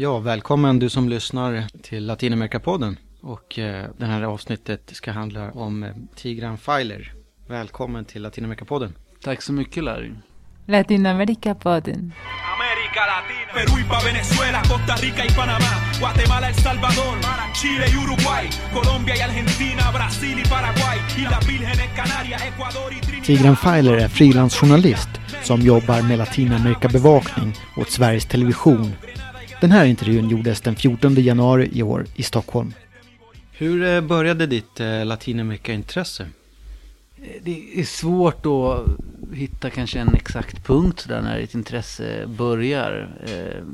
Ja, välkommen du som lyssnar till Latinamerikapodden. Och eh, det här avsnittet ska handla om eh, Tigran Filer. Välkommen till Latinamerikapodden. Tack så mycket Larry. Latinamerikapodden. América Latina. Perú y pa' Venezuela, Costa Rica y Panamá, Guatemala, El Salvador, Chile y Uruguay, Colombia y Argentina, Brasil y Paraguay, y las Vírgenes Canarias, Ecuador y Trinidad. Tigran Filer är frilansjournalist som jobbar med Latinamerikabevakning åt Sveriges Television. Den här intervjun gjordes den 14 januari i år i Stockholm. Hur eh, började ditt eh, Latinamerikaintresse? Det är svårt att hitta kanske en exakt punkt där när ett intresse börjar. Eh,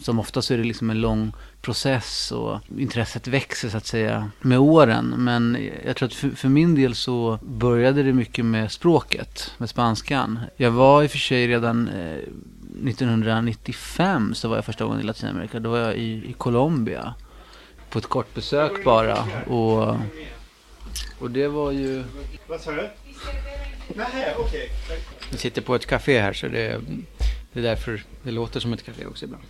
Som ofta så är det liksom en lång process och intresset växer så att säga med åren. Men jag tror att för, för min del så började det mycket med språket, med spanskan. Jag var i och för sig redan eh, 1995 så var jag första gången i Latinamerika. Då var jag i, i Colombia på ett kort besök bara. Och, och det var ju... Vad sa du? Nej, okej. Vi sitter på ett café här så det, det är därför det låter som ett café också ibland.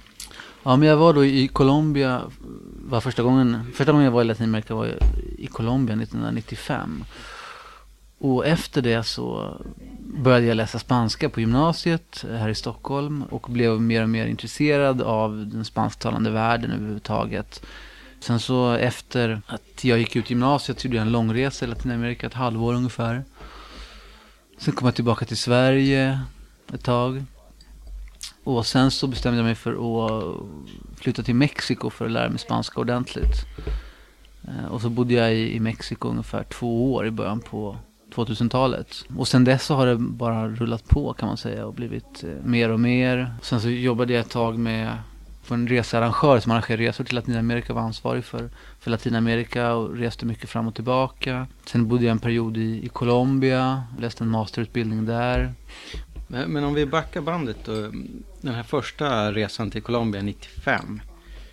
Ja, men jag var då i Colombia, var första gången, första gången jag var i Latinamerika var jag i Colombia 1995. Och efter det så började jag läsa spanska på gymnasiet här i Stockholm och blev mer och mer intresserad av den spansktalande världen överhuvudtaget. Sen så efter att jag gick ut gymnasiet så gjorde jag en långresa i Latinamerika, ett halvår ungefär. Sen kom jag tillbaka till Sverige ett tag. Och sen så bestämde jag mig för att flytta till Mexiko för att lära mig spanska ordentligt. Eh, och så bodde jag i Mexiko ungefär två år i början på 2000-talet. Och sen dess så har det bara rullat på kan man säga och blivit eh, mer och mer. Sen så jobbade jag ett tag med för en researrangör som arrangerar resor till Latinamerika och var ansvarig för, för Latinamerika och reste mycket fram och tillbaka. Sen bodde jag en period i, i Colombia, läste en masterutbildning där. Men, men om vi backar bandet då. Den här första resan till Colombia 95.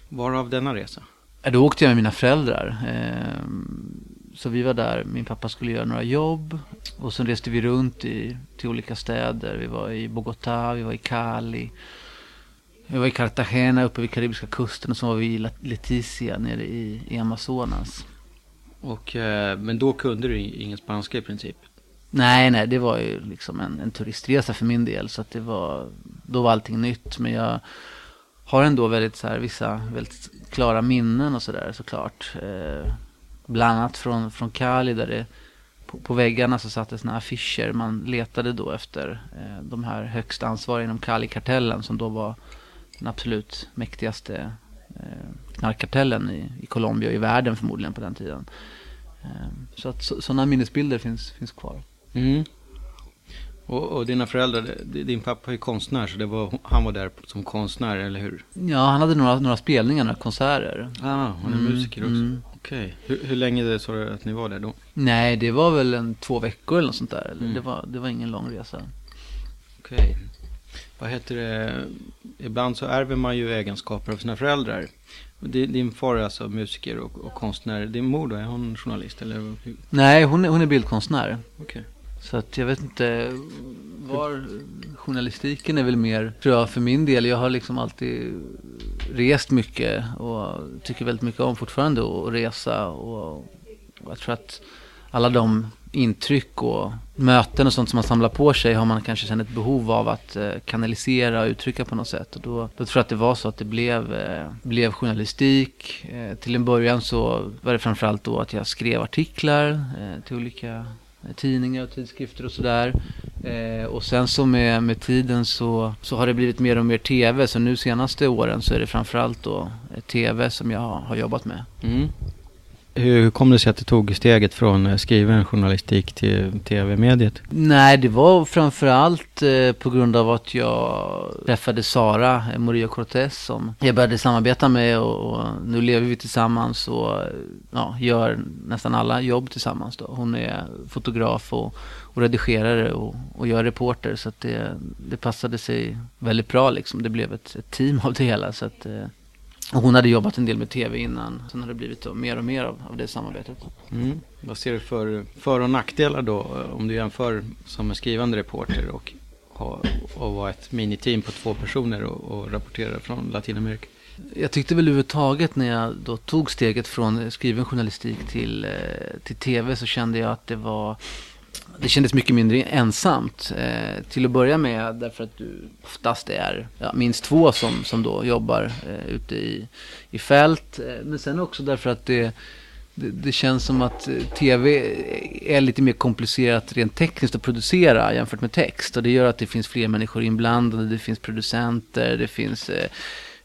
Varav denna resa? Då åkte jag med mina föräldrar. Ehm, Så vi var där, min pappa skulle göra några jobb. Och sen reste vi runt i, till olika städer. Vi var i Bogotá, vi var i Cali. Vi var i Cartagena uppe vid Karibiska kusten och så var vi i Leticia nere i, i Amazonas. Och, eh, men då kunde du ingen spanska i princip? Nej, nej, det var ju liksom en, en turistresa för min del. Så att det var, då var allting nytt. Men jag har ändå väldigt så här, vissa väldigt klara minnen och sådär såklart. Eh, bland annat från, från Cali där det på, på väggarna så satt det såna affischer. Man letade då efter eh, de här högst ansvariga inom Cali-kartellen som då var den absolut mäktigaste eh, knarkkartellen i, i Colombia och i världen förmodligen på den tiden. Eh, så att så, sådana minnesbilder finns, finns kvar. Mm. Och, och dina föräldrar, din pappa är konstnär så det var, han var där som konstnär, eller hur? Ja, han hade några, några spelningar, några konserter. Ah, han är Mm, musiker också. mm. Okej. Hur, hur länge det sa du att ni var där då? Nej, det var väl en två veckor eller något sånt där. Mm. Det, var, det var ingen lång resa. Okej. Vad heter det? Ibland så ärver man ju egenskaper av sina föräldrar. Din, far är alltså musiker och, och konstnär. Din mor då, är hon journalist eller? Nej, hon är, hon är bildkonstnär. Okej. Så att jag vet inte var journalistiken är väl mer, tror jag för min del. Jag har liksom alltid rest mycket och tycker väldigt mycket om fortfarande att resa. Och, jag tror att alla de intryck och möten och sånt som man samlar på sig har man kanske känt ett behov av att eh, kanalisera och uttrycka på något sätt. Och då, då tror jag att det var så att det blev, eh, blev journalistik. Eh, till en början så var det framförallt då att jag skrev artiklar eh, till olika Eh, tidningar och tidskrifter och sådär. Eh, och sen så med, med tiden så, så har det blivit mer och mer tv. Så nu senaste åren så är det framförallt då eh, tv som jag har, har jobbat med. Mm. Hur kom det sig att du tog steget från eh, skriven journalistik till tv-mediet? Nej, det var framförallt eh, på grund av att jag träffade Sara eh, Cortez som jag började samarbeta med och, och nu lever vi tillsammans och eh, ja, gör nästan alla jobb tillsammans. Då. Hon är fotograf och, och redigerare och, och är reporter så att det, det passade sig väldigt bra liksom. Det blev ett, ett team av det hela. Så att, eh, och hon hade jobbat en del med tv innan. Sen har det blivit mer och mer av, av det samarbetet. Mm. Vad ser du för för och nackdelar då om du jämför som en skrivande reporter och, ha, och vara ett miniteam på två personer och, och rapportera från Latinamerika? Jag tyckte väl överhuvudtaget när jag då tog steget från skriven journalistik till, eh, till tv så kände jag att det var det kändes mycket mindre ensamt. Eh, till att börja med därför att du oftast är ja, minst två som, som då jobbar eh, ute i, i fält. Eh, men sen också därför att det, det, det, känns som att eh, tv är lite mer komplicerat rent tekniskt att producera jämfört med text. Och det gör att det finns fler människor inblandade. Det finns producenter, det finns eh,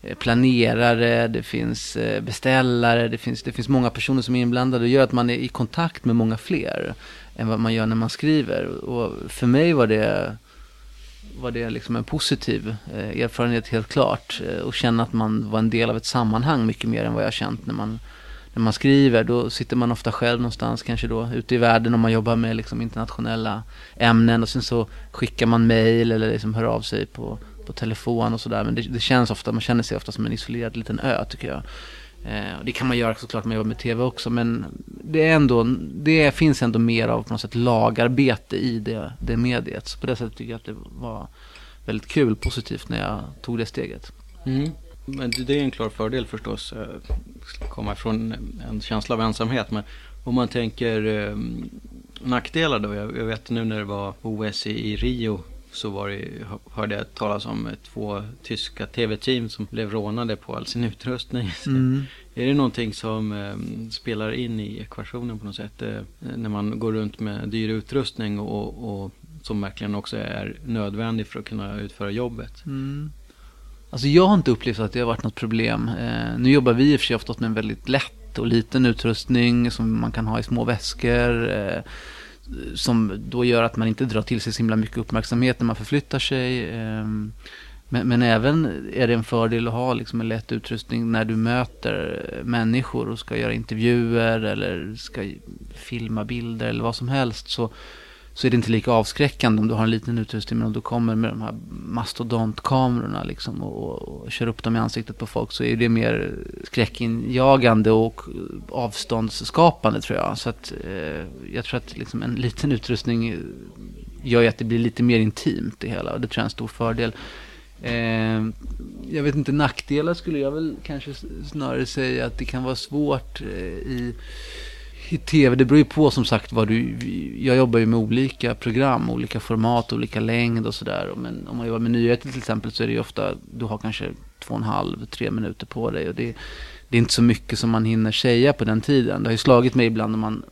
Eh, planerare, det finns eh, beställare, det finns, det finns många personer som är inblandade. Det gör att man är i kontakt med många fler än vad man gör när man skriver. Och för mig var det, var det liksom en positiv eh, erfarenhet helt klart. Och känna att man var en del av ett sammanhang mycket mer än vad jag känt när man, när man skriver. Då sitter man ofta själv någonstans, kanske då ute i världen om man jobbar med liksom internationella ämnen. Och sen så skickar man mail eller liksom hör av sig på, på telefon och sådär. Men det, det känns ofta, man känner sig ofta som en isolerad liten ö tycker jag. Eh, det kan man göra såklart när man jobbar med tv också, men det, är ändå, det finns ändå mer av på något sätt lagarbete i det, det mediet. Så på det sättet tycker jag att det var väldigt kul, positivt när jag tog det steget. Mm. Men det är en klar fördel förstås, eh, att komma ifrån en känsla av ensamhet. Men om man tänker eh, nackdelar då, jag, jag vet nu när det var OS i, i Rio så var det, hörde jag talas om två tyska tv-team som blev rånade på all sin utrustning. Mm. Är det någonting som eh, spelar in i ekvationen på något sätt? Eh, när man går runt med dyr utrustning och, och, som verkligen också är nödvändig för att kunna utföra jobbet? Mm. Alltså jag har inte upplevt att det har varit något problem. Eh, nu jobbar vi i och för sig ofta med en väldigt lätt och liten utrustning som man kan ha i små väskor. Som då gör att man inte drar till sig så himla mycket uppmärksamhet när man förflyttar sig. Ehm, men, men, även är det en fördel att ha liksom en lätt utrustning när du möter människor och ska göra intervjuer eller ska filma bilder eller vad som helst. Så så är det inte lika avskräckande om du har en liten utrustning. Men om du kommer med de här mastodontkamerorna liksom och, och, kör upp dem i ansiktet på folk så är det mer skräckinjagande och avståndsskapande tror jag. Så att eh, jag tror att liksom en liten utrustning gör ju att det blir lite mer intimt det hela och det tror jag är en stor fördel. Eh, jag vet inte, nackdelar skulle jag väl kanske snarare säga att det kan vara svårt eh, i i tv, det beror ju på som sagt vad du... Jag jobbar ju med olika program, olika format, olika längd och sådär. Men om man jobbar med nyheter till exempel så är det ju ofta, du har kanske två och en halv, tre minuter på dig. Och det, det är inte så mycket som man hinner säga på den tiden. Det har ju slagit mig ibland när man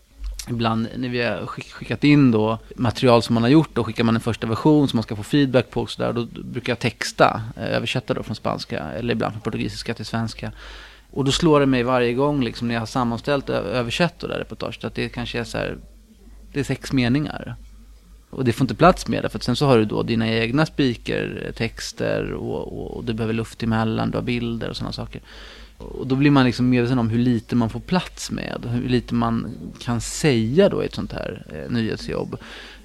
Ibland när vi har skickat in då material som man har gjort, då skickar man en första version som man ska få feedback på och sådär. Då brukar jag texta, eh, översätta då från spanska eller ibland från portugisiska till svenska. Och då slår det mig varje gång liksom, när jag har sammanställt och översatt det där reportaget att det kanske är så här, det är sex meningar. Och det får inte plats med det, för sen så har du då dina egna speakertexter och, och, och du behöver luft emellan, du har bilder och sådana saker. Och då blir man liksom medveten om hur lite man får plats med, hur lite man kan säga då i ett sånt här eh, nyhetsjobb.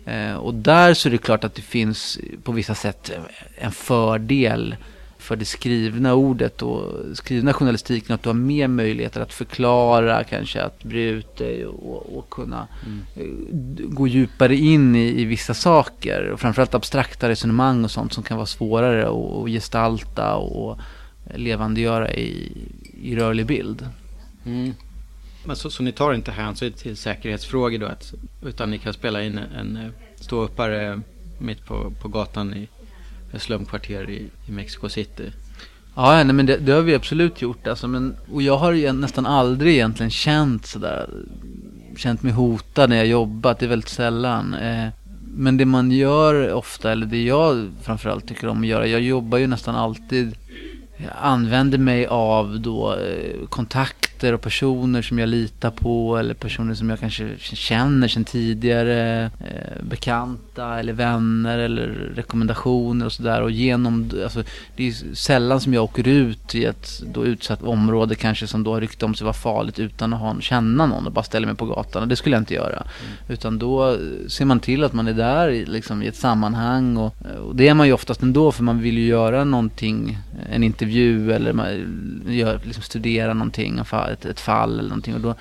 Eh, och där så är det klart att det finns på vissa sätt en fördel för det skrivna ordet och skrivna journalistiken att du har mer möjligheter att förklara, kanske att bre ut dig och, och kunna mm. Eh, gå djupare in i, i, vissa saker. Och framförallt abstrakta resonemang och sånt som kan vara svårare att, gestalta och levandegöra i, i rörlig bild. Mm. Men så, så ni tar inte hänsyn till säkerhetsfrågor då? Att, utan ni kan spela in en, en ståuppare mitt på, på gatan i slumkvarter i, i Mexico City. Ja, nej, men det, det, har vi absolut gjort. Alltså, men, och jag har ju nästan aldrig egentligen känt sådär, känt mig hotad när jag jobbat. Det är väldigt sällan. Eh, men det man gör ofta, eller det jag framförallt tycker om att göra, jag jobbar ju nästan alltid jag använder mig av då eh, kontakter och personer som jag litar på eller personer som jag kanske känner sedan tidigare, eh, bekanta eller vänner eller rekommendationer och sådär och genom, alltså det är sällan som jag åker ut i ett då utsatt område kanske som då har rykte om sig vara farligt utan att ha, känna någon och bara ställa mig på gatan och det skulle jag inte göra. Mm. Utan då ser man till att man är där liksom, i ett sammanhang och, och det är man ju oftast ändå för man vill ju göra någonting, en intervju eller man gör, liksom studerar någonting, ett, ett fall eller någonting. Och då,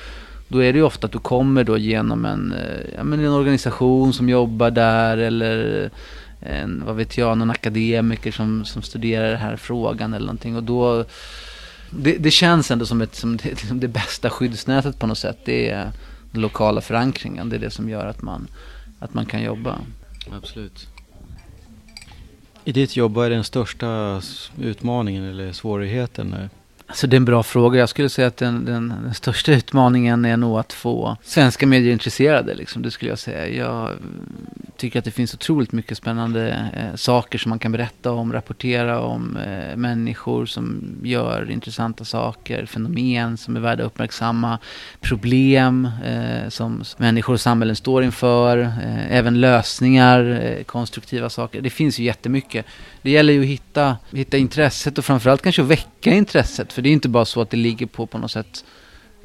då är det ju ofta att du kommer då genom en, eh, ja, men en organisation som jobbar där eller en, vad vet jag, någon akademiker som, som studerar den här frågan eller någonting. Och då, det, det känns ändå som, ett, som det, liksom det bästa skyddsnätet på något sätt. Det är den lokala förankringen. Det är det som gör att man, att man kan jobba. Absolut. I ditt jobb, vad är den största utmaningen eller svårigheten? Alltså det är en bra fråga. Jag skulle säga att den, den, den största utmaningen är nog att få svenska medier intresserade. Liksom. Det skulle jag säga. Jag tycker att det finns otroligt mycket spännande eh, saker som man kan berätta om, rapportera om. Eh, människor som gör intressanta saker, fenomen som är värda att uppmärksamma, problem eh, som människor och samhällen står inför, eh, även lösningar, eh, konstruktiva saker. Det finns ju jättemycket. Det gäller ju att hitta, hitta intresset och framförallt kanske att väcka intresset. För det är inte bara så att det ligger på på något sätt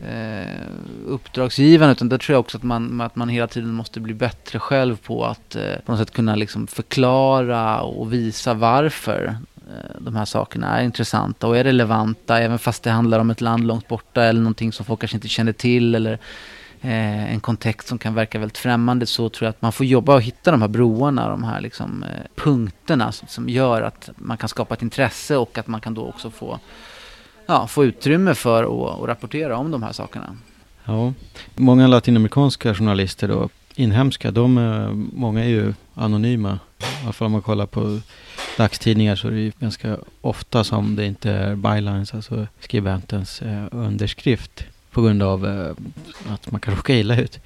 eh, uppdragsgivaren utan där tror jag också att man, att man hela tiden måste bli bättre själv på att eh, på något sätt kunna liksom förklara och visa varför eh, de här sakerna är intressanta och är relevanta även fast det handlar om ett land långt borta eller någonting som folk kanske inte känner till eller eh, en kontext som kan verka väldigt främmande så tror jag att man får jobba och hitta de här broarna, de här liksom, eh, punkterna som, som gör att man kan skapa ett intresse och att man kan då också få, ja, få utrymme för att rapportera om de här sakerna. Ja, många latinamerikanska journalister då, inhemska, de, eh, många är ju anonyma. I alla fall om man kollar på dagstidningar så är det ju ganska ofta som det inte är bylines, alltså skribentens eh, underskrift. På grund av eh, att man kan råka illa ut.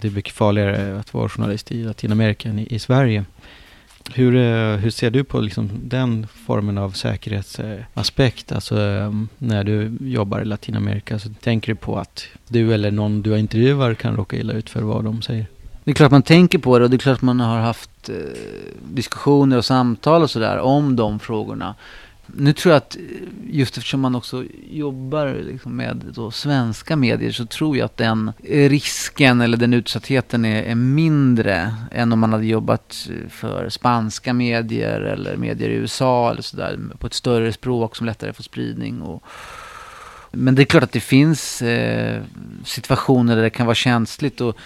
Det är mycket farligare eh, att vara journalist i Latinamerika än i, i Sverige. Hur, eh, hur ser du på liksom den formen av säkerhetsaspekt? Alltså eh, när du jobbar i Latinamerika så tänker du på att du eller någon du intervjuar kan råka illa ut för vad de säger? Det är klart man tänker på det och det är klart man har haft eh, diskussioner och samtal och sådär om de frågorna. Nu tror jag att just eftersom man också jobbar liksom med då svenska medier så tror jag att den risken eller den utsattheten är, är mindre än om man hade jobbat för spanska medier eller medier i USA eller sådär på ett större språk som lättare får spridning. Och, men det är klart att det finns eh, situationer där det kan vara känsligt och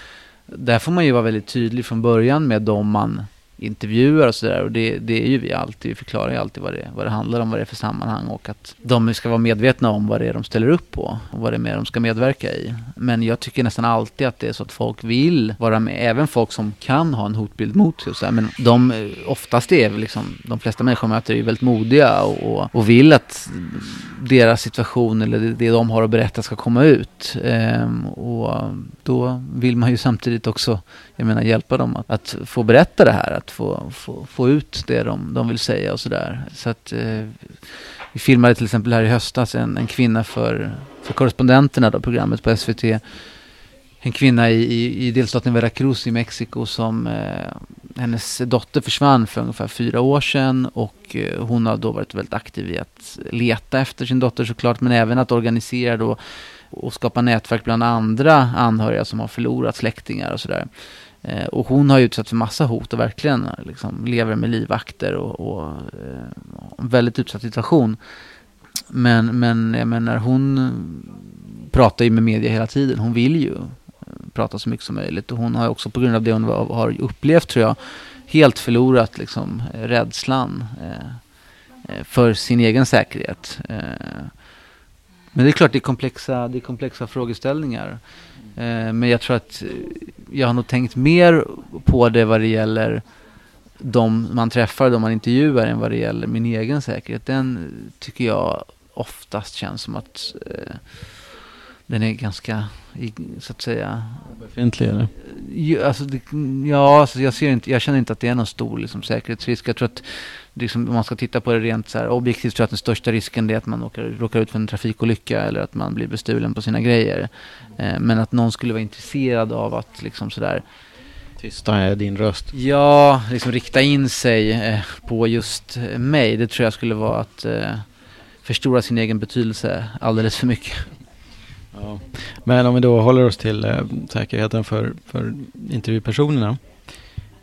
där får man ju vara väldigt tydlig från början med dem man intervjuer och sådär. Och det, det är ju vi alltid. Vi förklarar ju alltid vad det, vad det handlar om, vad det är för sammanhang och att de ska vara medvetna om vad det är de ställer upp på och vad det är mer de ska medverka i. Men jag tycker nästan alltid att det är så att folk vill vara med, även folk som kan ha en hotbild mot sig. och så här. Men de oftast är väl liksom, de flesta människor möter är ju väldigt modiga och, och, och vill att deras situation eller det, det de har att berätta ska komma ut. Ehm, och då vill man ju samtidigt också jag menar, hjälpa dem att, att få berätta det här, att få, få, få ut det de, de vill säga och sådär. Så att eh, vi filmade till exempel här i höstas en, en kvinna för, för korrespondenterna, då, programmet på SVT. En kvinna i, i, i delstaten Veracruz i Mexiko som eh, hennes dotter försvann för ungefär fyra år sedan och eh, hon har då varit väldigt aktiv i att leta efter sin dotter såklart men även att organisera då och skapa nätverk bland andra anhöriga som har förlorat släktingar och sådär. Eh, och hon har ju utsatts för massa hot och verkligen liksom lever med livvakter och, och eh, en väldigt utsatt situation. Men, men jag menar hon pratar ju med media hela tiden. Hon vill ju eh, prata så mycket som möjligt och hon har också på grund av det hon har upplevt tror jag helt förlorat liksom rädslan eh, eh för sin egen säkerhet. Eh, men det är klart det är komplexa, det är komplexa frågeställningar. Eh, men jag tror att eh, jag har nog tänkt mer på det vad det gäller de man träffar, de man intervjuar än vad det gäller min egen säkerhet. Den tycker jag oftast känns som att eh, den är ganska, så att säga... Befintlig eller? Ja, alltså, det, ja alltså jag, ser inte, jag känner inte att det är någon stor liksom, säkerhetsrisk. Jag tror att liksom, om man ska titta på det rent så här, objektivt tror jag att den största risken är att man åker, råkar ut för en trafikolycka eller att man blir bestulen på sina grejer. Eh, men att någon skulle vara intresserad av att liksom sådär Tysta är din röst. Ja, liksom rikta in sig eh, på just mig. Det tror jag skulle vara att eh, förstora sin egen betydelse alldeles för mycket. Ja. Men om vi då håller oss till eh, säkerheten för, för intervjupersonerna.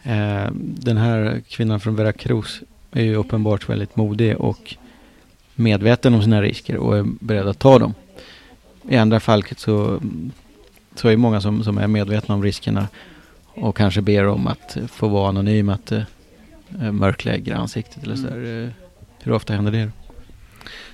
Eh, den här kvinnan från Veracruz är ju uppenbart väldigt modig och medveten om sina risker och är beredd att ta dem. I andra fall så, så är det många som, som är medvetna om riskerna och kanske ber om att få vara anonym, att eh, mörklägga ansiktet eller sådär. Eh, Hur ofta händer det?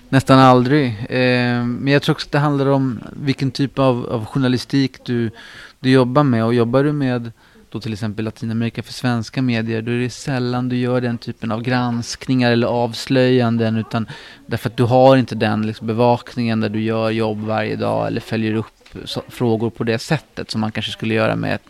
Nästan aldrig. Eh, men jag tror också att det handlar om vilken typ av, av journalistik du, du jobbar med. Och jobbar du med då till exempel Latinamerika för svenska medier, då är det sällan du gör den typen av granskningar eller avslöjanden. Utan därför att du har inte den liksom, bevakningen där du gör jobb varje dag eller följer upp så, frågor på det sättet som man kanske skulle göra med ett,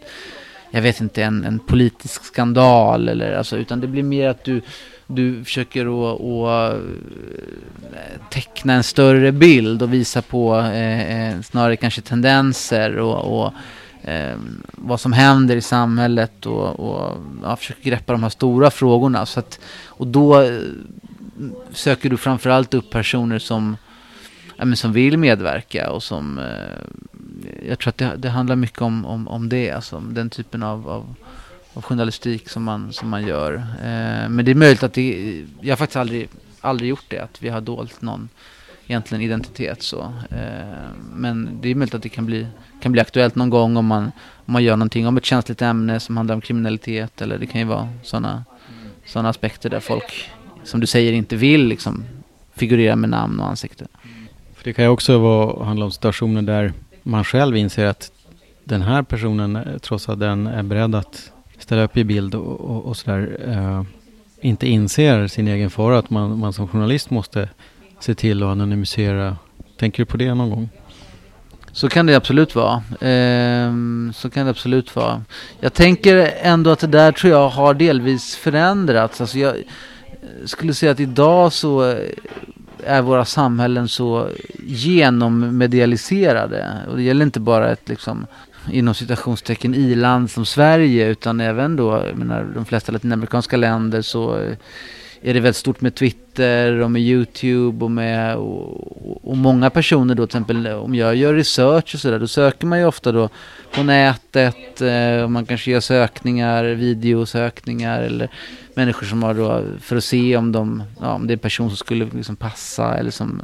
jag vet inte, en, en politisk skandal eller alltså, utan det blir mer att du du försöker att, att eh, teckna en större bild och visa på eh, eh, snarare kanske tendenser och, och eh, vad som händer i samhället och, och ja, försöker greppa de här stora frågorna. Så att, och då eh, söker du framförallt upp personer som, ja, som vill medverka och som eh, jag tror att det, det handlar mycket om, om, om det, alltså den typen av, av av journalistik som man, som man gör. Eh, men det är möjligt att det, jag har faktiskt aldrig, aldrig gjort det, att vi har dolt någon egentligen identitet så. Eh, men det är möjligt att det kan bli, kan bli aktuellt någon gång om man, om man gör någonting om ett känsligt ämne som handlar om kriminalitet eller det kan ju vara sådana såna aspekter där folk, som du säger, inte vill liksom figurera med namn och ansikte. För det kan ju också vara, handla om situationer där man själv inser att den här personen, eh, trots att den är beredd att ställa upp i bild och, och, och sådär eh, inte inser sin egen fara. Att man, man som journalist måste se till att anonymisera. Tänker du på det någon gång? Så kan det absolut vara. Eh, så kan det absolut vara. Jag tänker ändå att det där tror jag har delvis förändrats. Alltså jag skulle säga att idag så eh, är våra samhällen så genommedialiserade. Och det gäller inte bara ett liksom inom citationstecken i-land som Sverige utan även då, jag menar, de flesta latinamerikanska länder så eh, är det väldigt stort med Twitter och med YouTube och med och, och många personer då till exempel om jag gör research och sådär då söker man ju ofta då på nätet eh, och man kanske gör sökningar, videosökningar eller människor som har då för att se om de, ja, om det är en person som skulle liksom passa eller som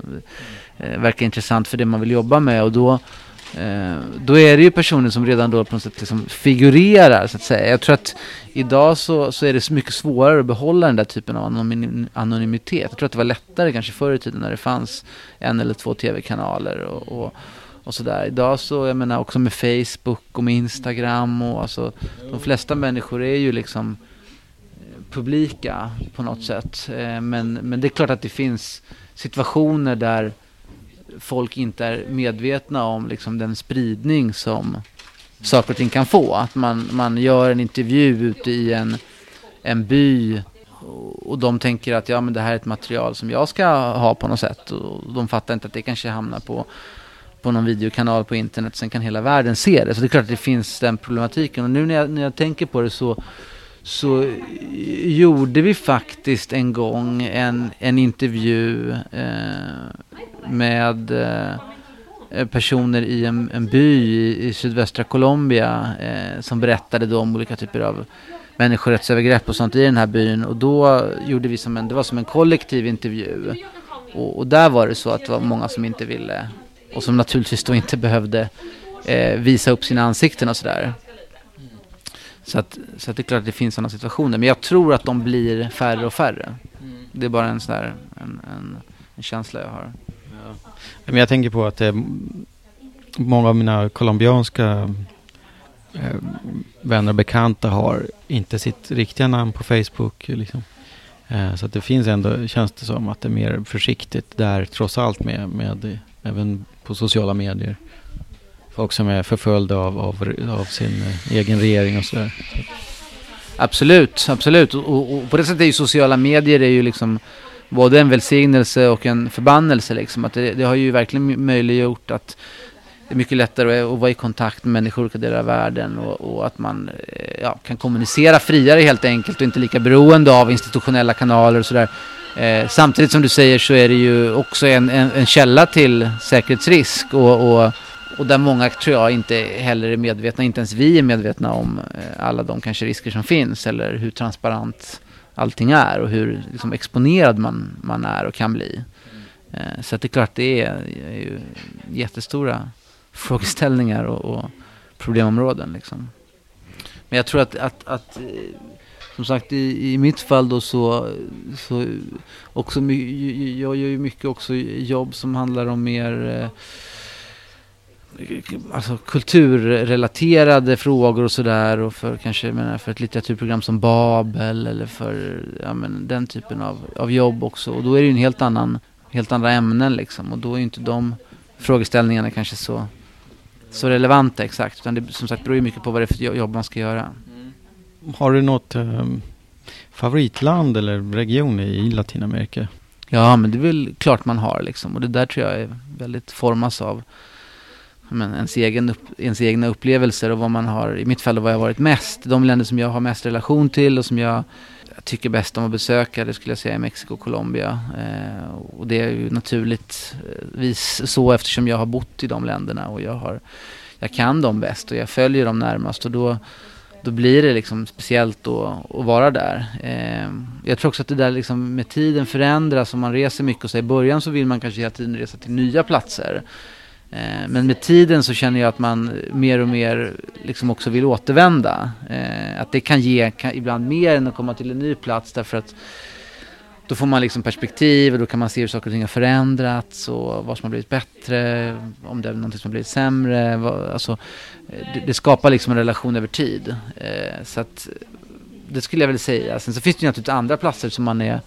eh, verkar intressant för det man vill jobba med och då Eh, då är det ju personer som redan då på något sätt liksom figurerar så att säga. Jag tror att idag så, så är det så mycket svårare att behålla den där typen av anonymitet. Jag tror att det var lättare kanske förr i tiden när det fanns en eller två tv-kanaler och, och, och sådär. Idag så, jag menar också med Facebook och med Instagram och alltså de flesta människor är ju liksom eh, publika på något sätt. Eh, men, men det är klart att det finns situationer där folk inte är medvetna om liksom, den spridning som saker och ting kan få. Att man, man gör en intervju ute i en, en by och de tänker att ja, men det här är ett material som jag ska ha på något sätt. Och de fattar inte att det kanske hamnar på, på någon videokanal på internet. Sen kan hela världen se det. Så det är klart att det finns den problematiken. Och nu när jag, när jag tänker på det så så gjorde vi faktiskt en gång en, en intervju eh, med eh, personer i en, en by i, i, sydvästra Colombia eh, som berättade då om olika typer av människorättsövergrepp och sånt i den här byn. Och då gjorde vi som en, det var som en kollektiv intervju. Och, och där var det så att det var många som inte ville och som naturligtvis då inte behövde eh, visa upp sina ansikten och sådär. Så, att, så att det är klart att det finns sådana situationer. Men jag tror att de blir färre och färre. Mm. Det är bara en, sån där, en, en, en känsla jag har. Ja. Men jag tänker på att eh, många av mina colombianska eh, vänner och bekanta har inte sitt riktiga namn på Facebook. Liksom. Eh, så att det finns ändå, känns det som, att det är mer försiktigt där trots allt med, med även på sociala medier folk som är förföljda av, av, av sin eh, egen regering och sådär. Absolut, absolut. Och, och, på det sättet är ju sociala medier är ju liksom både en välsignelse och en förbannelse. Liksom. Att det, det har ju verkligen möjliggjort att det är mycket lättare att vara i kontakt med människor i olika delar av världen och, och, att man eh, ja, kan kommunicera friare helt enkelt och inte lika beroende av institutionella kanaler och sådär. Eh, samtidigt som du säger så är det ju också en, en, en källa till säkerhetsrisk och, och och där många tror jag inte heller är medvetna, inte ens vi är medvetna om eh, alla de kanske risker som finns eller hur transparent allting är och hur liksom, exponerad man, man är och kan bli. Eh, så att det är klart det är, är ju jättestora frågeställningar och, och problemområden. Liksom. Men jag tror att, att, att, eh, som sagt i, i mitt fall då så, så också, jag gör ju mycket också jobb som handlar om mer eh, alltså kulturrelaterade frågor och sådär och för kanske menar, för ett litteraturprogram som Babel eller för ja, men, den typen av, av jobb också. Och då är det ju en helt annan, helt andra ämnen liksom och då är ju inte de frågeställningarna kanske så, så relevanta exakt. Utan det som sagt beror ju mycket på vad det är för jobb man ska göra. Mm. Har du något eh, favoritland eller region i Latinamerika? Ja, men det är väl klart man har liksom. Och det där tror jag är väldigt formas av men, ens, egen upp, ens egna upplevelser och vad man har, i mitt fall vad jag har varit mest. De länder som jag har mest relation till och som jag tycker bäst om att besöka, det skulle jag säga är Mexiko och Colombia. Eh, och det är ju naturligtvis så eftersom jag har bott i de länderna och jag, har, jag kan dem bäst och jag följer dem närmast och då, då blir det liksom speciellt då att vara där. Eh, jag tror också att det där liksom med tiden förändras och man reser mycket och så i början så vill man kanske hela tiden resa till nya platser. Eh, men med tiden så känner jag att man mer och mer liksom också vill återvända. Eh, att det kan ge kan, ibland mer än att komma till en ny plats därför att då får man liksom perspektiv och då kan man se hur saker och ting har förändrats och vad som har blivit bättre, om det är någonting som har blivit sämre. Alltså, eh, det, det skapar liksom en relation över tid. Så att det skulle jag väl säga. Sen så finns det ju naturligtvis andra platser som man är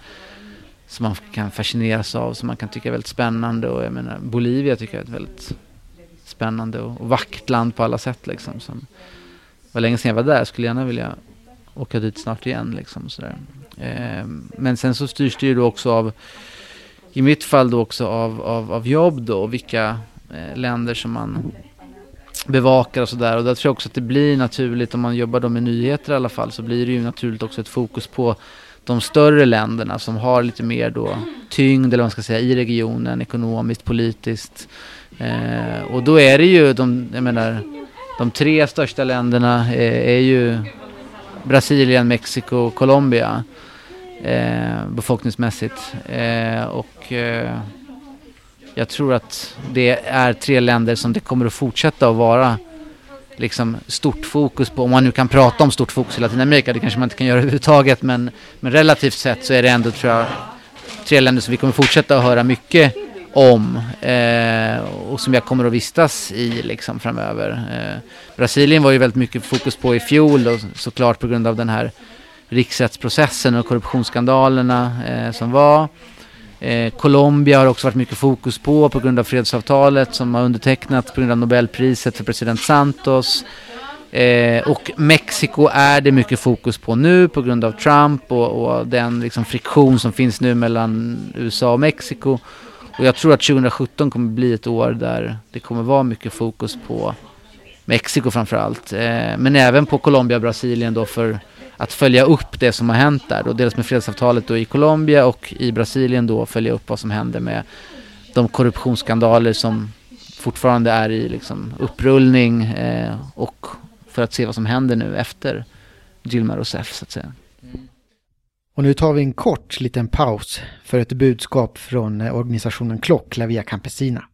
som man kan fascineras av, som man kan tycka är väldigt spännande. Och jag menar, Bolivia tycker jag är ett väldigt spännande och, och vackert land på alla sätt. Liksom, som var länge sedan jag var där, jag skulle gärna vilja åka dit snart igen. Liksom, sådär. Eh, men sen så styrs det ju då också av, i mitt fall då också av, av, av jobb då, vilka eh, länder som man bevakar och sådär. Och där tror jag också att det blir naturligt, om man jobbar då med nyheter i alla fall, så blir det ju naturligt också ett fokus på de större länderna som har lite mer då tyngd eller vad man ska säga i regionen ekonomiskt, politiskt. Eh, och då är det ju de, jag menar, de tre största länderna är, är ju Brasilien, Mexiko och Colombia eh, befolkningsmässigt. Eh, och eh, jag tror att det är tre länder som det kommer att fortsätta att vara liksom stort fokus på, om man nu kan prata om stort fokus i Latinamerika, det kanske man inte kan göra överhuvudtaget, men, men relativt sett så är det ändå, tror jag, tre länder som vi kommer fortsätta att höra mycket om eh, och som jag kommer att vistas i liksom framöver. Eh, Brasilien var ju väldigt mycket fokus på i fjol och såklart på grund av den här riksrättsprocessen och korruptionsskandalerna eh, som var. Eh, Colombia har också varit mycket fokus på på grund av fredsavtalet som har undertecknats på grund av Nobelpriset för president Santos. Eh, och Mexiko är det mycket fokus på nu på grund av Trump och, och den liksom friktion som finns nu mellan USA och Mexiko. Och jag tror att 2017 kommer bli ett år där det kommer vara mycket fokus på Mexiko framförallt. Eh, men även på Colombia och Brasilien då för att följa upp det som har hänt där. Då, dels med fredsavtalet då i Colombia och i Brasilien då följa upp vad som händer med de korruptionsskandaler som fortfarande är i liksom upprullning eh, och för att se vad som händer nu efter Dilma Rousseff så att säga. Och nu tar vi en kort liten paus för ett budskap från eh, organisationen Klock, La Via Campesina.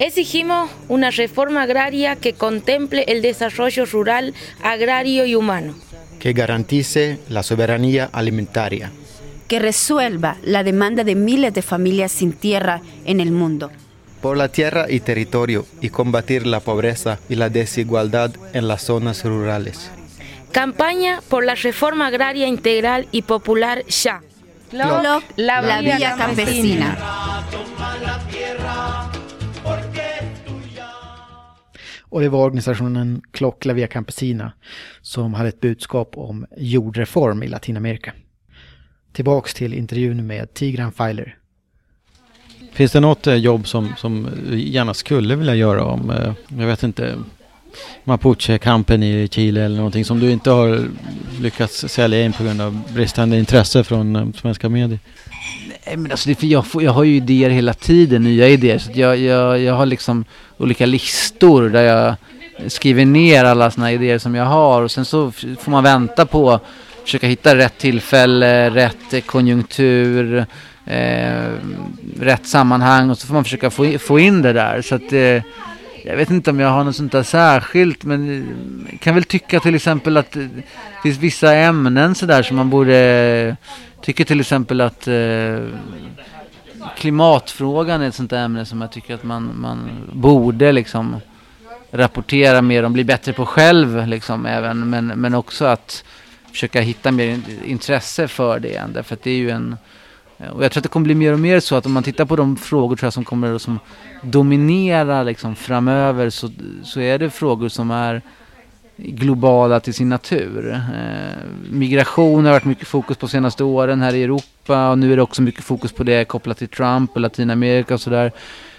Exigimos una reforma agraria que contemple el desarrollo rural, agrario y humano. Que garantice la soberanía alimentaria. Que resuelva la demanda de miles de familias sin tierra en el mundo. Por la tierra y territorio y combatir la pobreza y la desigualdad en las zonas rurales. Campaña por la reforma agraria integral y popular ya. la, la, vía campesina. Och det var organisationen Klock La Via Campesina som hade ett budskap om jordreform i Latinamerika. Tillbaks till intervjun med Tigran Filer. Finns det något eh, jobb som, som eh, gärna skulle vilja göra om, eh, jag vet inte, Mapuche-kampen i Chile eller någonting som du inte har lyckats sälja in på grund av bristande intresse från svenska medier? Nej, men alltså det, jag, får, jag har ju idéer hela tiden, nya idéer. Så jag, jag, jag har liksom olika listor där jag skriver ner alla sådana idéer som jag har. Och sen så får man vänta på, försöka hitta rätt tillfälle, rätt konjunktur, eh, rätt sammanhang. Och så får man försöka få, få in det där. Så att eh, jag vet inte om jag har något sånt där särskilt men eh, kan väl tycka till exempel att eh, det finns vissa ämnen sådär som man borde tycker till exempel att eh, klimatfrågan är ett sånt ämne som jag tycker att man, man borde liksom rapportera mer om, bli bättre på själv liksom även men, men också att försöka hitta mer intresse för det. Därför att det är ju en eh, och jag tror att det kommer bli mer och mer så att om man tittar på de frågor tror jag, som kommer att som liksom framöver så, så är det frågor som är globala till sin natur. Eh, migration har varit mycket fokus på senaste åren här i Europa och nu är det också mycket fokus på det kopplat till Trump och Latinamerika och sådär.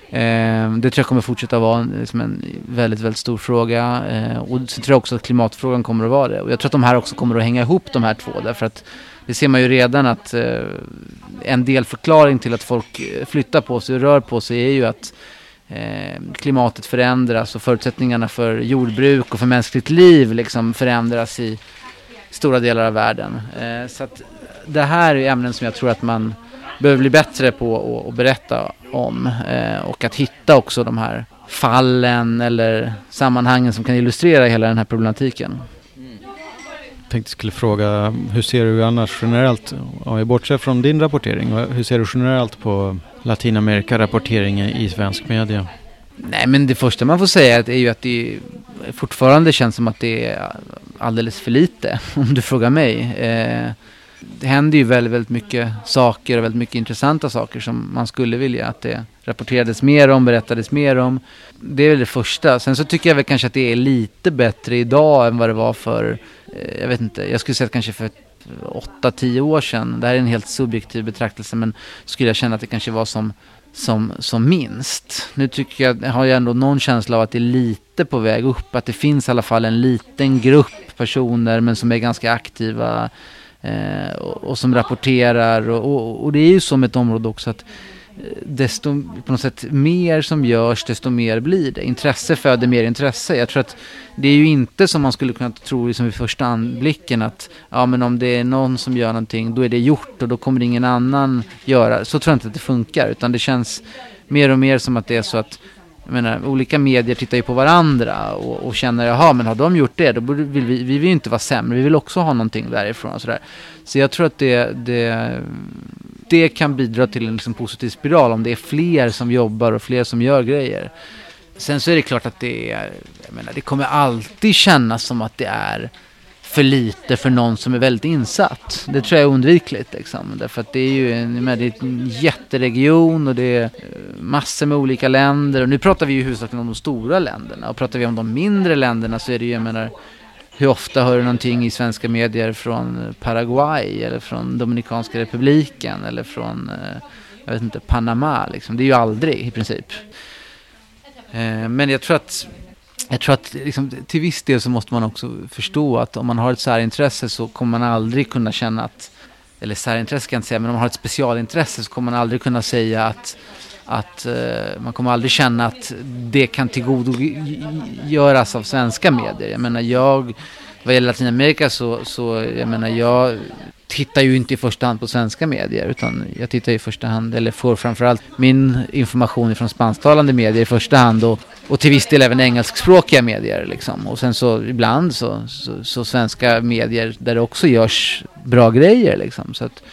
Eh, det tror jag kommer fortsätta vara liksom en väldigt, väldigt stor fråga. Eh, och så tror jag också att klimatfrågan kommer att vara det. Och jag tror att de här också kommer att hänga ihop de här två därför att det ser man ju redan att en del förklaring till att folk flyttar på sig och rör på sig är ju att Eh, klimatet förändras och förutsättningarna för jordbruk och för mänskligt liv liksom förändras i stora delar av världen. Eh, så att det här är ämnen som jag tror att man behöver bli bättre på att berätta om eh, och att hitta också de här fallen eller sammanhangen som kan illustrera hela den här problematiken tänkte skulle fråga, hur ser du annars generellt, om vi bortser från din rapportering, hur ser du generellt på Latinamerika-rapporteringen i svensk media? Nej men det första man får säga är ju att det fortfarande känns som att det är alldeles för lite, om du frågar mig. Eh, det händer ju väldigt, väldigt mycket saker och väldigt mycket intressanta saker som man skulle vilja att det rapporterades mer om, berättades mer om. Det är väl det första. Sen så tycker jag väl kanske att det är lite bättre idag än vad det var för, Eh, jag vet inte, jag skulle säga att kanske för 8-10 år sedan. Det här är en helt subjektiv betraktelse men skulle jag känna att det kanske var som, som, som minst. Nu tycker jag, har jag ändå någon känsla av att det är lite på väg upp. Att det finns i alla fall en liten grupp personer men som är ganska aktiva eh, och, och, som rapporterar. Och, och, och, det är ju som ett område också att desto på något sätt mer som görs, desto mer blir det. Intresse föder mer intresse. Jag tror att det är ju inte som man skulle kunna tro liksom vid första anblicken att ja, men om det är någon som gör någonting, då är det gjort och då kommer ingen annan göra. Så tror jag inte att det funkar, utan det känns mer och mer som att det är så att jag menar, olika medier tittar ju på varandra och, och känner jaha men har de gjort det då vill vi, vi vill ju inte vara sämre, vi vill också ha någonting därifrån och sådär. Så jag tror att det, det det kan bidra till en liksom positiv spiral om det är fler som jobbar och fler som gör grejer. Sen så är det klart att det är, jag menar, det kommer alltid kännas som att det är för lite för någon som är väldigt insatt. Det tror jag är undvikligt liksom. Därför att det är ju en, det är en jätteregion och det är eh, massor med olika länder. Och nu pratar vi ju huvudsakligen om de stora länderna. Och pratar vi om de mindre länderna så är det ju, jag menar, hur ofta hör du någonting i svenska medier från eh, Paraguay eller från Dominikanska republiken eller från, eh, jag vet inte, Panama liksom. Det är ju aldrig i princip. Men jag tror att, jag tror att liksom, till viss del så måste man också förstå att om man har ett särintresse så kommer man aldrig kunna känna att, eller särintresse kan jag inte säga, men om man har ett specialintresse så kommer man aldrig kunna säga att att uh, man kommer aldrig känna att det kan tillgodogöras av svenska medier. Jag menar, jag, vad gäller Latinamerika så, så jag menar, jag tittar ju inte i första hand på svenska medier utan jag tittar i första hand, eller får framförallt min information från spansktalande medier i första hand och, och till viss del även engelskspråkiga medier liksom. Och sen så ibland så, så, så svenska medier där det också görs bra grejer liksom. Så att,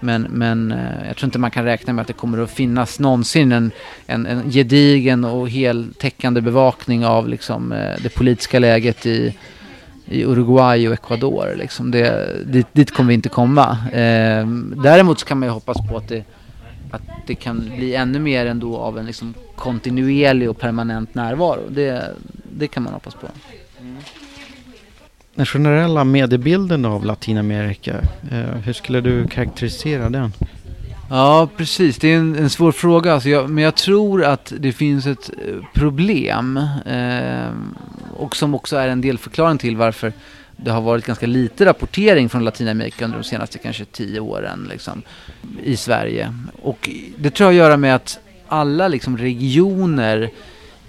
men, men eh, jag tror inte man kan räkna med att det kommer att finnas någonsin en, en, en gedigen och heltäckande bevakning av liksom, eh, det politiska läget i, i Uruguay och Ecuador. Liksom. Det, dit, dit kommer vi inte komma. Eh, däremot så kan man ju hoppas på att det, att det kan bli ännu mer ändå av en liksom kontinuerlig och permanent närvaro. Det, det kan man hoppas på. Mm den generella mediebilden av Latinamerika, eh, hur skulle du karaktärisera den? Ja, precis. Det är en, en svår fråga. Alltså jag, men jag tror att det finns ett eh, problem eh, och som också är en delförklaring till varför det har varit ganska lite rapportering från Latinamerika under de senaste kanske tio åren liksom, i Sverige. Och det tror jag har att göra med att alla liksom, regioner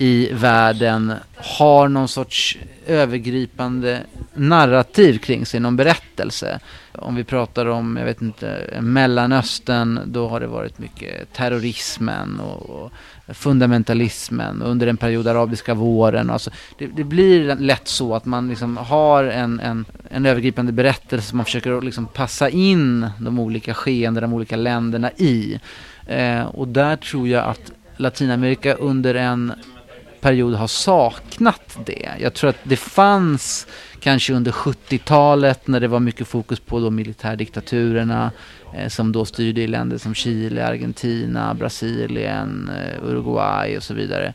i världen har någon sorts övergripande narrativ kring sig, någon berättelse. Om vi pratar om, jag vet inte, Mellanöstern, då har det varit mycket terrorismen och, och fundamentalismen under en period arabiska våren. Alltså, det, det, blir lätt så att man liksom har en, en, en övergripande berättelse som man försöker liksom passa in de olika skeendena, de olika länderna i. Eh, och där tror jag att Latinamerika under en period har saknat det. Jag tror att det fanns kanske under 70-talet när det var mycket fokus på de militärdiktaturerna Eh, som då styrde i länder som Chile, Argentina, Brasilien, eh, Uruguay och så vidare.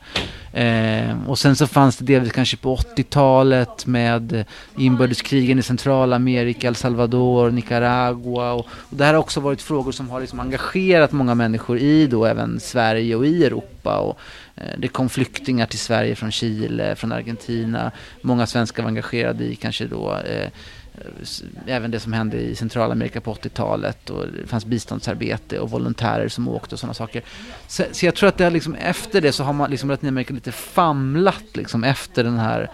Eh, och sen så fanns det delvis kanske på 80-talet med inbördeskrigen i Centralamerika, El Salvador, Nicaragua. Och, och det här har också varit frågor som har liksom engagerat många människor i då även Sverige och i Europa. Och, eh, det kom flyktingar till Sverige från Chile, från Argentina. Många svenskar var engagerade i kanske då eh, Eh, även det som hände i Centralamerika på 80-talet och det fanns biståndsarbete och volontärer som åkte och sådana saker. Så, så, jag tror att det liksom, efter det så har man liksom Latinamerika lite famlat liksom efter den här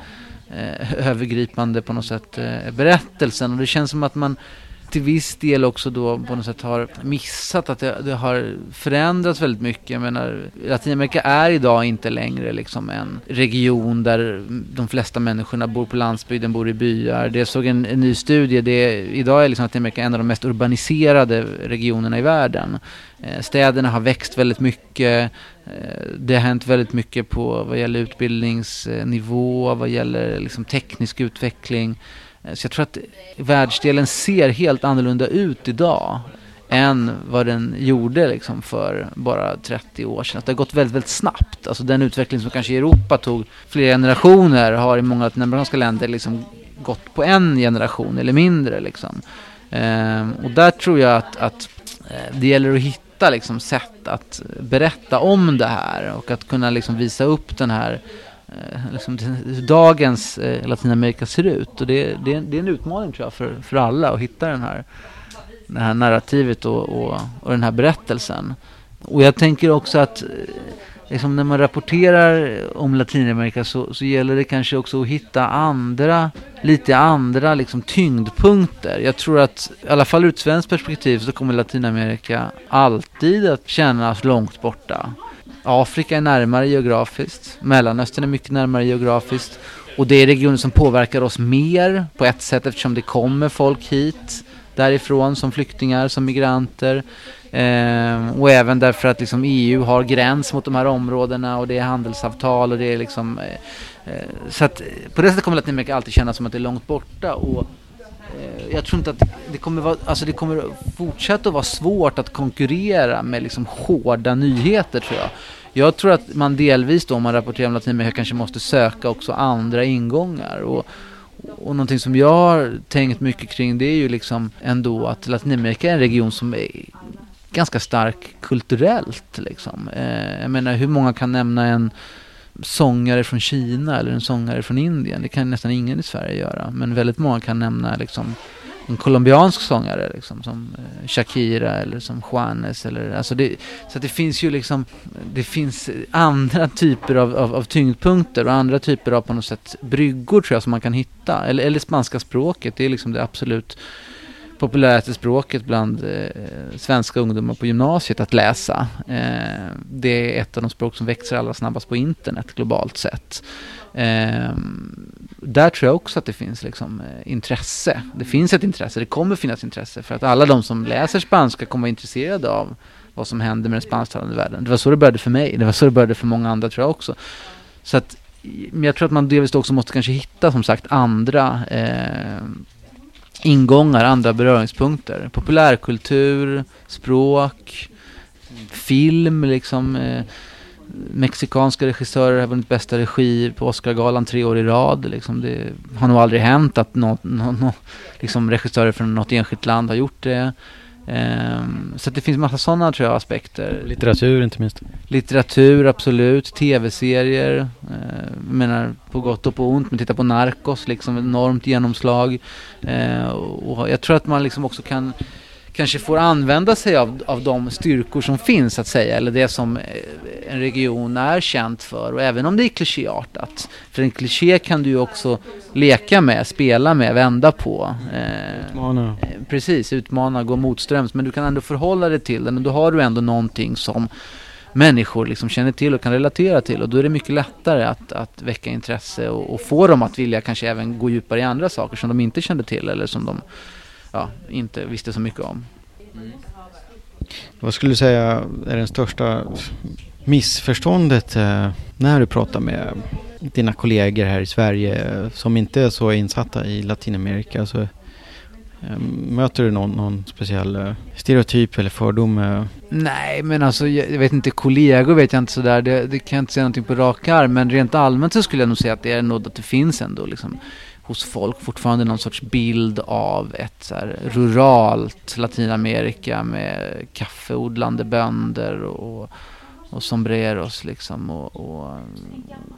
eh, övergripande på något sätt eh, berättelsen och det känns som att man till viss del också då på något sätt har missat att det, det, har förändrats väldigt mycket. Jag menar, Latinamerika är idag inte längre liksom en region där de flesta människorna bor på landsbygden, bor i byar. Det såg en, en ny studie, det, idag är liksom Latinamerika en av de mest urbaniserade regionerna i världen. Eh, städerna har växt väldigt mycket. Eh, det har hänt väldigt mycket på vad gäller utbildningsnivå, vad gäller liksom teknisk utveckling. Eh, så jag tror att världsdelen ser helt annorlunda ut idag än vad den gjorde liksom för bara 30 år sedan. Att det har gått väldigt, väldigt snabbt. Alltså den utveckling som kanske i Europa tog flera generationer har i många latinamerikanska länder liksom gått på en generation eller mindre. Liksom. Ehm, och där tror jag att, att eh, det gäller att hitta liksom, sätt att berätta om det här och att kunna liksom, visa upp den här Eh, liksom, hur dagens eh, Latinamerika ser ut. Och det, det, det, är en utmaning tror jag för, för alla att hitta den här, det här narrativet och, och, och den här berättelsen. Och jag tänker också att eh, liksom när man rapporterar om Latinamerika så, så gäller det kanske också att hitta andra, lite andra liksom tyngdpunkter. Jag tror att, i alla fall ur ett svenskt perspektiv, så kommer Latinamerika alltid att kännas långt borta. Afrika är närmare geografiskt. Mellanöstern är mycket närmare geografiskt. Och det är regioner som påverkar oss mer på ett sätt eftersom det kommer folk hit därifrån som flyktingar, som migranter. Eh, och även därför att liksom EU har gräns mot de här områdena och det är handelsavtal och det är liksom... Eh, eh, så att på det sättet kommer Latinamerika alltid kännas som att det är långt borta. Och Eh, jag tror inte att det kommer, vara, alltså det kommer fortsätta att vara svårt att konkurrera med liksom hårda nyheter tror jag. Jag tror att man delvis då om man rapporterar om Latinamerika kanske måste söka också andra ingångar. Och, och någonting som jag har tänkt mycket kring det är ju liksom ändå att Latinamerika är en region som är ganska stark kulturellt. Liksom. Eh, jag menar hur många kan nämna en sångare från Kina eller en sångare från Indien? Det kan nästan ingen i Sverige göra. Men väldigt många kan nämna liksom en colombiansk sångare liksom, som eh, Shakira eller som Juanes eller alltså det, så det finns ju liksom det finns andra typer av, av, av, tyngdpunkter och andra typer av på något sätt bryggor tror jag som man kan hitta eller, eller spanska språket det är liksom det absolut populäraste språket bland eh, svenska ungdomar på gymnasiet att läsa. Eh, det är ett av de språk som växer allra snabbast på internet globalt sett. Eh, där tror jag också att det finns liksom, eh, intresse. Det finns ett intresse, det kommer finnas intresse för att alla de som läser spanska kommer vara intresserade av vad som händer med den spansktalande världen. Det var så det började för mig, det var så det började för många andra tror jag också. Så att, men jag tror att man delvis också måste kanske hitta som sagt andra eh, ingångar, andra beröringspunkter. Populärkultur, språk, film liksom. Eh, mexikanska regissörer har vunnit bästa regi på Oscargalan tre år i rad. Liksom det har nog aldrig hänt att någon, någon, någon liksom regissörer från något enskilt land har gjort det. Um, så det finns massa sådana tror jag aspekter. Litteratur inte minst. Litteratur absolut, tv-serier. Uh, menar på gott och på ont. Men titta på Narcos, liksom enormt genomslag. Uh, och jag tror att man liksom också kan kanske får använda sig av, av de styrkor som finns, att säga, eller det som eh, en region är känt för. Och även om det är klichéartat, för en kliché kan du ju också leka med, spela med, vända på. Eh, utmana. Eh, precis, utmana, gå motströms, men du kan ändå förhålla dig till den och då har du ändå någonting som människor liksom känner till och kan relatera till och då är det mycket lättare att, att väcka intresse och, och få dem att vilja kanske även gå djupare i andra saker som de inte kände till eller som de ja, inte visste så mycket om. Mm. Vad skulle du säga är den största missförståndet eh, när du pratar med dina kollegor här i Sverige som inte är så insatta i Latinamerika? Alltså, eh, möter du någon, någon speciell eh, stereotyp eller fördom? Eh? Nej, men alltså jag, vet inte, kollegor vet jag inte sådär. Det, det kan jag inte säga någonting på rak arm. Men rent allmänt så skulle jag nog säga att det är nog att det finns ändå liksom hos folk fortfarande någon sorts bild av ett så här, ruralt Latinamerika med kaffeodlande bönder och, och sombreros liksom. Och, och,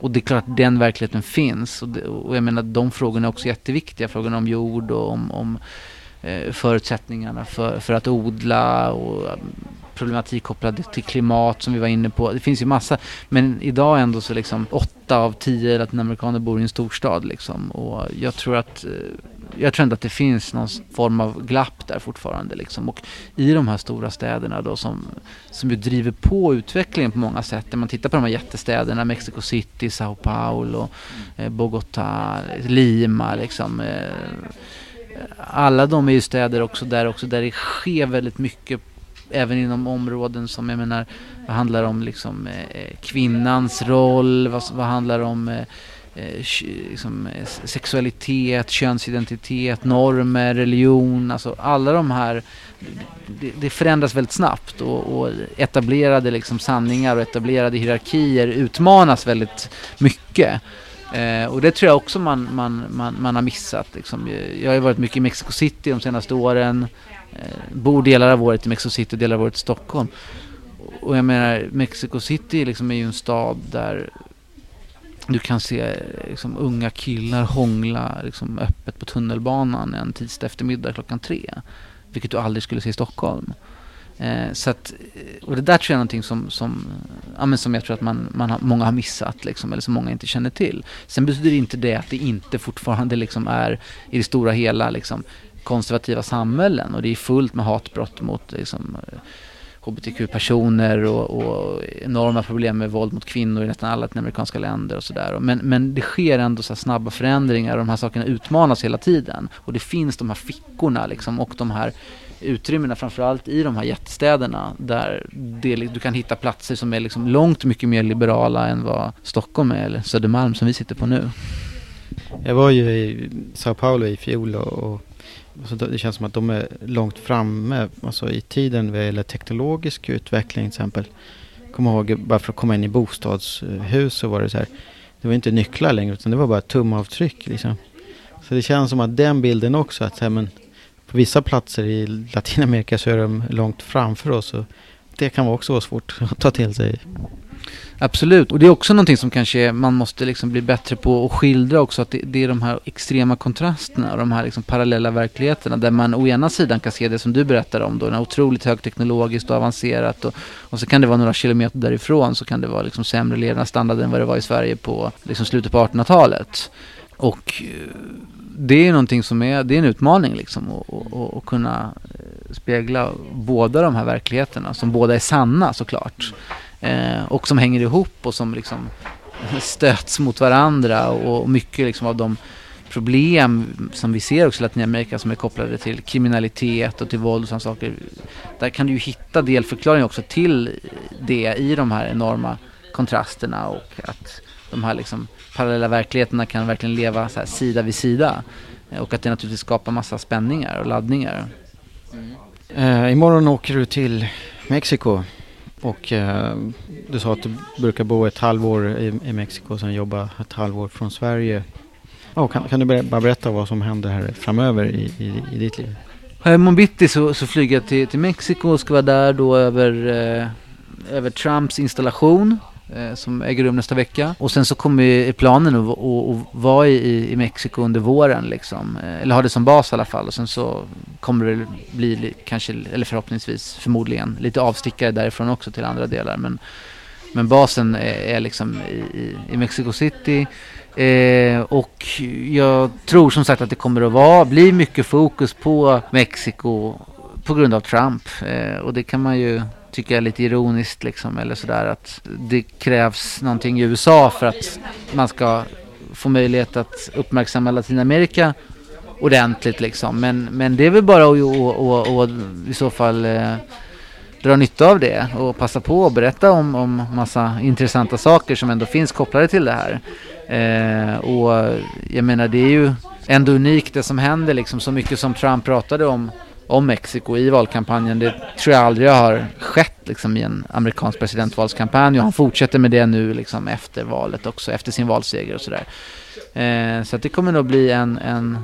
och, det är klart att den verkligheten finns. Och, det, och jag menar de frågorna är också jätteviktiga. Frågorna om jord och om, om eh, förutsättningarna för, för att odla och problematik kopplad till klimat som vi var inne på. Det finns ju massa, men idag ändå så liksom åtta av tio latinamerikaner bor i en storstad liksom. Och jag tror att eh, jag tror ändå att det finns någon form av glapp där fortfarande liksom. Och i de här stora städerna då som, som ju driver på utvecklingen på många sätt. När man tittar på de här jättestäderna Mexico City, Sao Paulo, eh, Bogotá, Lima liksom. Eh, alla de är ju städer också där, också där det sker väldigt mycket även inom områden som jag menar, vad handlar om liksom eh, kvinnans roll, vad, vad handlar om eh, eh liksom, eh, sexualitet, könsidentitet, normer, religion, alltså alla de här det, det förändras väldigt snabbt och, och, etablerade liksom sanningar och etablerade hierarkier utmanas väldigt mycket. Eh, och det tror jag också man, man, man, man har missat. Liksom. Jag har ju varit mycket i Mexico City de senaste åren. Eh, bor delar av året i Mexico City och delar av året i Stockholm. Och jag menar, Mexico City liksom är ju en stad där du kan se liksom, unga killar hångla liksom, öppet på tunnelbanan en tisdag eftermiddag klockan tre. Vilket du aldrig skulle se i Stockholm. Eh, så att, eh, och det där tror jag är någonting som, som, eh, ja, men som jag tror att man, man har, många har missat, liksom, eller som många inte känner till. Sen betyder inte det att det inte fortfarande liksom är i det stora hela liksom, konservativa samhällen och det är fullt med hatbrott mot liksom, eh, hbtq-personer och, och, enorma problem med våld mot kvinnor i nästan alla amerikanska länder och sådär. Men, men det sker ändå så snabba förändringar och de här sakerna utmanas hela tiden. Och det finns de här fickorna liksom och de här utrymmena framförallt i de här jättestäderna där det, du kan hitta platser som är liksom långt mycket mer liberala än vad Stockholm är eller Södermalm som vi sitter på nu. Jag var ju i Sao Paulo i fjol och, Alltså det känns som att de är långt framme alltså i tiden vad gäller teknologisk utveckling till exempel. Kommer ihåg bara för att komma in i bostadshus så var det så här. Det var inte nycklar längre utan det var bara tumavtryck liksom. Så det känns som att den bilden också att här, men på vissa platser i Latinamerika så är de långt framför oss. Och det kan också vara svårt att ta till sig. Absolut, och det är också någonting som kanske man måste liksom bli bättre på att skildra också. Att det, det är de här extrema kontrasterna och de här liksom parallella verkligheterna. Där man å ena sidan kan se det som du berättar om då, otroligt högteknologiskt och avancerat. Och, och så kan det vara några kilometer därifrån så kan det vara liksom sämre levnadsstandard än vad det var i Sverige på liksom slutet på 1800-talet. Och eh, det är någonting som är, det är en utmaning liksom att kunna eh, spegla båda de här verkligheterna som båda är sanna såklart. Eh, och som hänger ihop och som liksom stöts mot varandra och mycket liksom av de problem som vi ser också i Latinamerika som är kopplade till kriminalitet och till våld och sådana saker. Där kan du ju hitta delförklaringar också till det i de här enorma kontrasterna och att de här liksom parallella verkligheterna kan verkligen leva så sida vid sida. Eh, och att det naturligtvis skapar massa spänningar och laddningar. Mm. Uh, imorgon åker du till Mexiko. Och eh, du sa att du brukar bo ett halvår i, i Mexiko och sen jobba ett halvår från Sverige. Oh, kan, kan, du bara berätta vad som händer här framöver i, i, i ditt liv? Imorgon bitti så, så flyger jag till, till Mexiko och ska vara där då över, eh, över Trumps installation Eh, som äger rum nästa vecka. Och sen så kommer planen att, att, att vara i, i Mexiko under våren liksom. Eh, eller ha det som bas i alla fall. Och sen så kommer det bli kanske, eller förhoppningsvis, förmodligen, lite avstickare därifrån också till andra delar. Men, men basen är, är liksom i, i, i Mexico City. Eh, och jag tror som sagt att det kommer att vara, bli mycket fokus på Mexiko på grund av Trump. Eh, och det kan man ju tycka är lite ironiskt liksom, eller sådär att det krävs någonting i USA för att man ska få möjlighet att uppmärksamma Latinamerika ordentligt liksom. Men, men det är väl bara att, och, och, och, i så fall eh, dra nytta av det och passa på och berätta om, om massa intressanta saker som ändå finns kopplade till det här. Eh, och jag menar det är ju ändå unikt det som händer liksom så mycket som Trump pratade om om Mexiko i valkampanjen. Det tror jag aldrig har skett liksom, i en amerikansk presidentvalskampanj och han fortsätter med det nu liksom, efter valet också, efter sin valseger och sådär. Eh, så att det kommer nog bli en, en,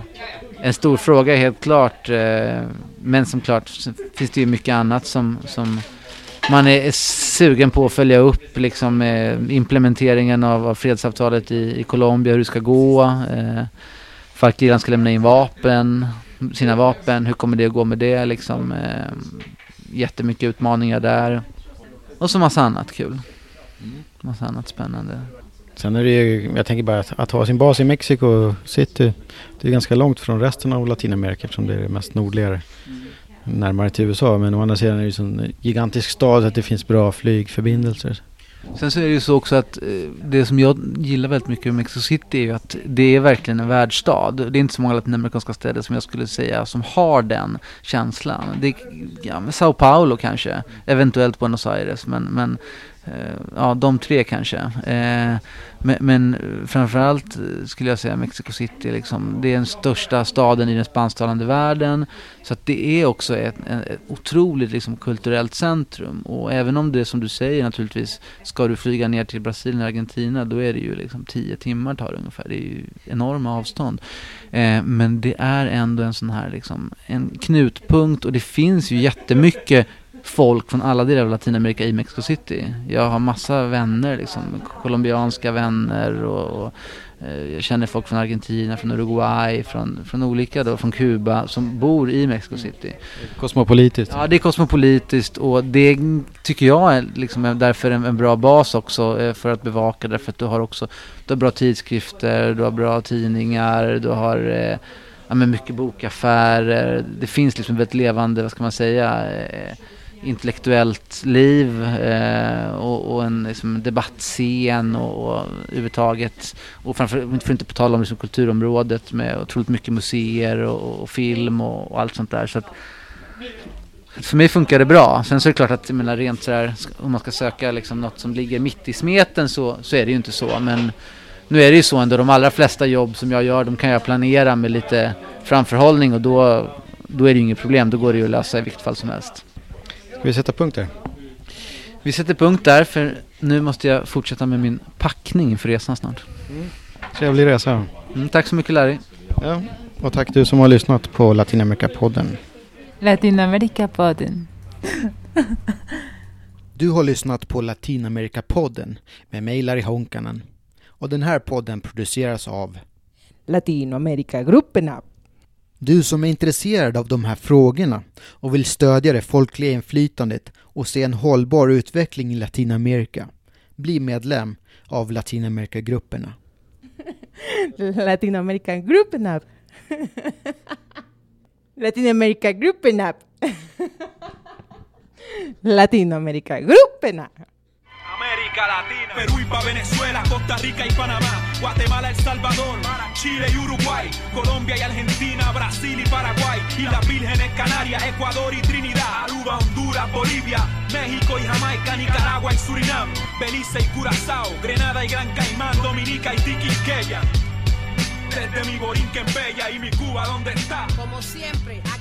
en stor fråga helt klart. Eh, men som klart finns det ju mycket annat som, som man är sugen på att följa upp liksom, eh, implementeringen av, av fredsavtalet i, i Colombia, hur det ska gå. Eh, Farc ska lämna in vapen sina vapen. Hur kommer det att gå med det liksom? Eh, jättemycket utmaningar där. Och så massa annat kul. Massa annat spännande. Sen är det ju, jag tänker bara att, att ha sin bas i Mexico City. Det är ganska långt från resten av Latinamerika eftersom det är det mest nordligare. Närmare till USA. Men å andra sidan är det ju en gigantisk stad att det finns bra flygförbindelser. Sen så är det ju så också att eh, det som jag gillar väldigt mycket med Mexico City är ju att det är verkligen en världsstad. Det är inte så många latinamerikanska städer som jag skulle säga som har den känslan. Det är, ja, Sao Paulo kanske, eventuellt Buenos Aires, men, men Eh, Eh, ja, de tre kanske. Eh, men, men framförallt skulle jag säga Mexico City. Liksom, det är den största staden i den spansktalande världen. Så att det är också ett, ett otroligt liksom, kulturellt centrum. Och även om det som du säger naturligtvis, ska du flyga ner till Brasilien och Argentina, då är det ju liksom tio timmar tar det ungefär. Det är ju enorma avstånd. Eh, men det är ändå en sån här liksom, en knutpunkt och det finns ju jättemycket folk från alla delar av Latinamerika i Mexico City. Jag har massa vänner, liksom, colombianska vänner och, och eh, jag känner folk från Argentina, från Uruguay, från, från olika då, från Kuba som bor i Mexico City. Kosmopolitiskt. Ja, det är kosmopolitiskt och det tycker jag är liksom därför en, en bra bas också eh, för att bevaka därför att du har också du har bra tidskrifter, du har bra tidningar, du har eh, ja, men mycket bokaffärer. Det finns liksom väldigt levande, vad ska man säga, eh, intellektuellt liv eh, och, och, en liksom, debattscen och, och överhuvudtaget. Och framför för att inte på tala om liksom, kulturområdet med otroligt mycket museer och, och film och, och, allt sånt där. Så att, för mig funkar det bra. Sen så är det klart att jag menar, rent sådär, om man ska söka liksom något som ligger mitt i smeten så, så är det ju inte så. Men nu är det ju så ändå, de allra flesta jobb som jag gör, de kan jag planera med lite framförhållning och då, då är det ju inget problem. Då går det ju att lösa i vilket fall som helst. Vi sätta punkt där? Vi sätter punkt där för nu måste jag fortsätta med min packning för resan snart. Mm. Trevlig resa. Mm, tack så mycket Larry. Ja, och tack du som har lyssnat på Latinamerika-podden. Latinamerika-podden. du har lyssnat på Latinamerika-podden med mig Larry Honkanen. Och den här podden produceras av Latinamerikagrupperna du som är intresserad av de här frågorna och vill stödja det folkliga inflytandet och se en hållbar utveckling i Latinamerika, bli medlem av Latinamerikagrupperna. Latinamerikagrupperna. Latinamerikagrupperna. Latinamerikagrupperna. América Latina. Perú y pa' Venezuela, Costa Rica y Panamá, Guatemala, El Salvador, Chile y Uruguay, Colombia y Argentina, Brasil y Paraguay, y las Vírgenes Canarias, Ecuador y Trinidad, Aruba, Honduras, Bolivia, México y Jamaica, Nicaragua y Surinam, Belice y Curazao, Grenada y Gran Caimán, Dominica y Tiquisqueya. Desde mi Borinquen Bella y mi Cuba, ¿dónde está? Como siempre, aquí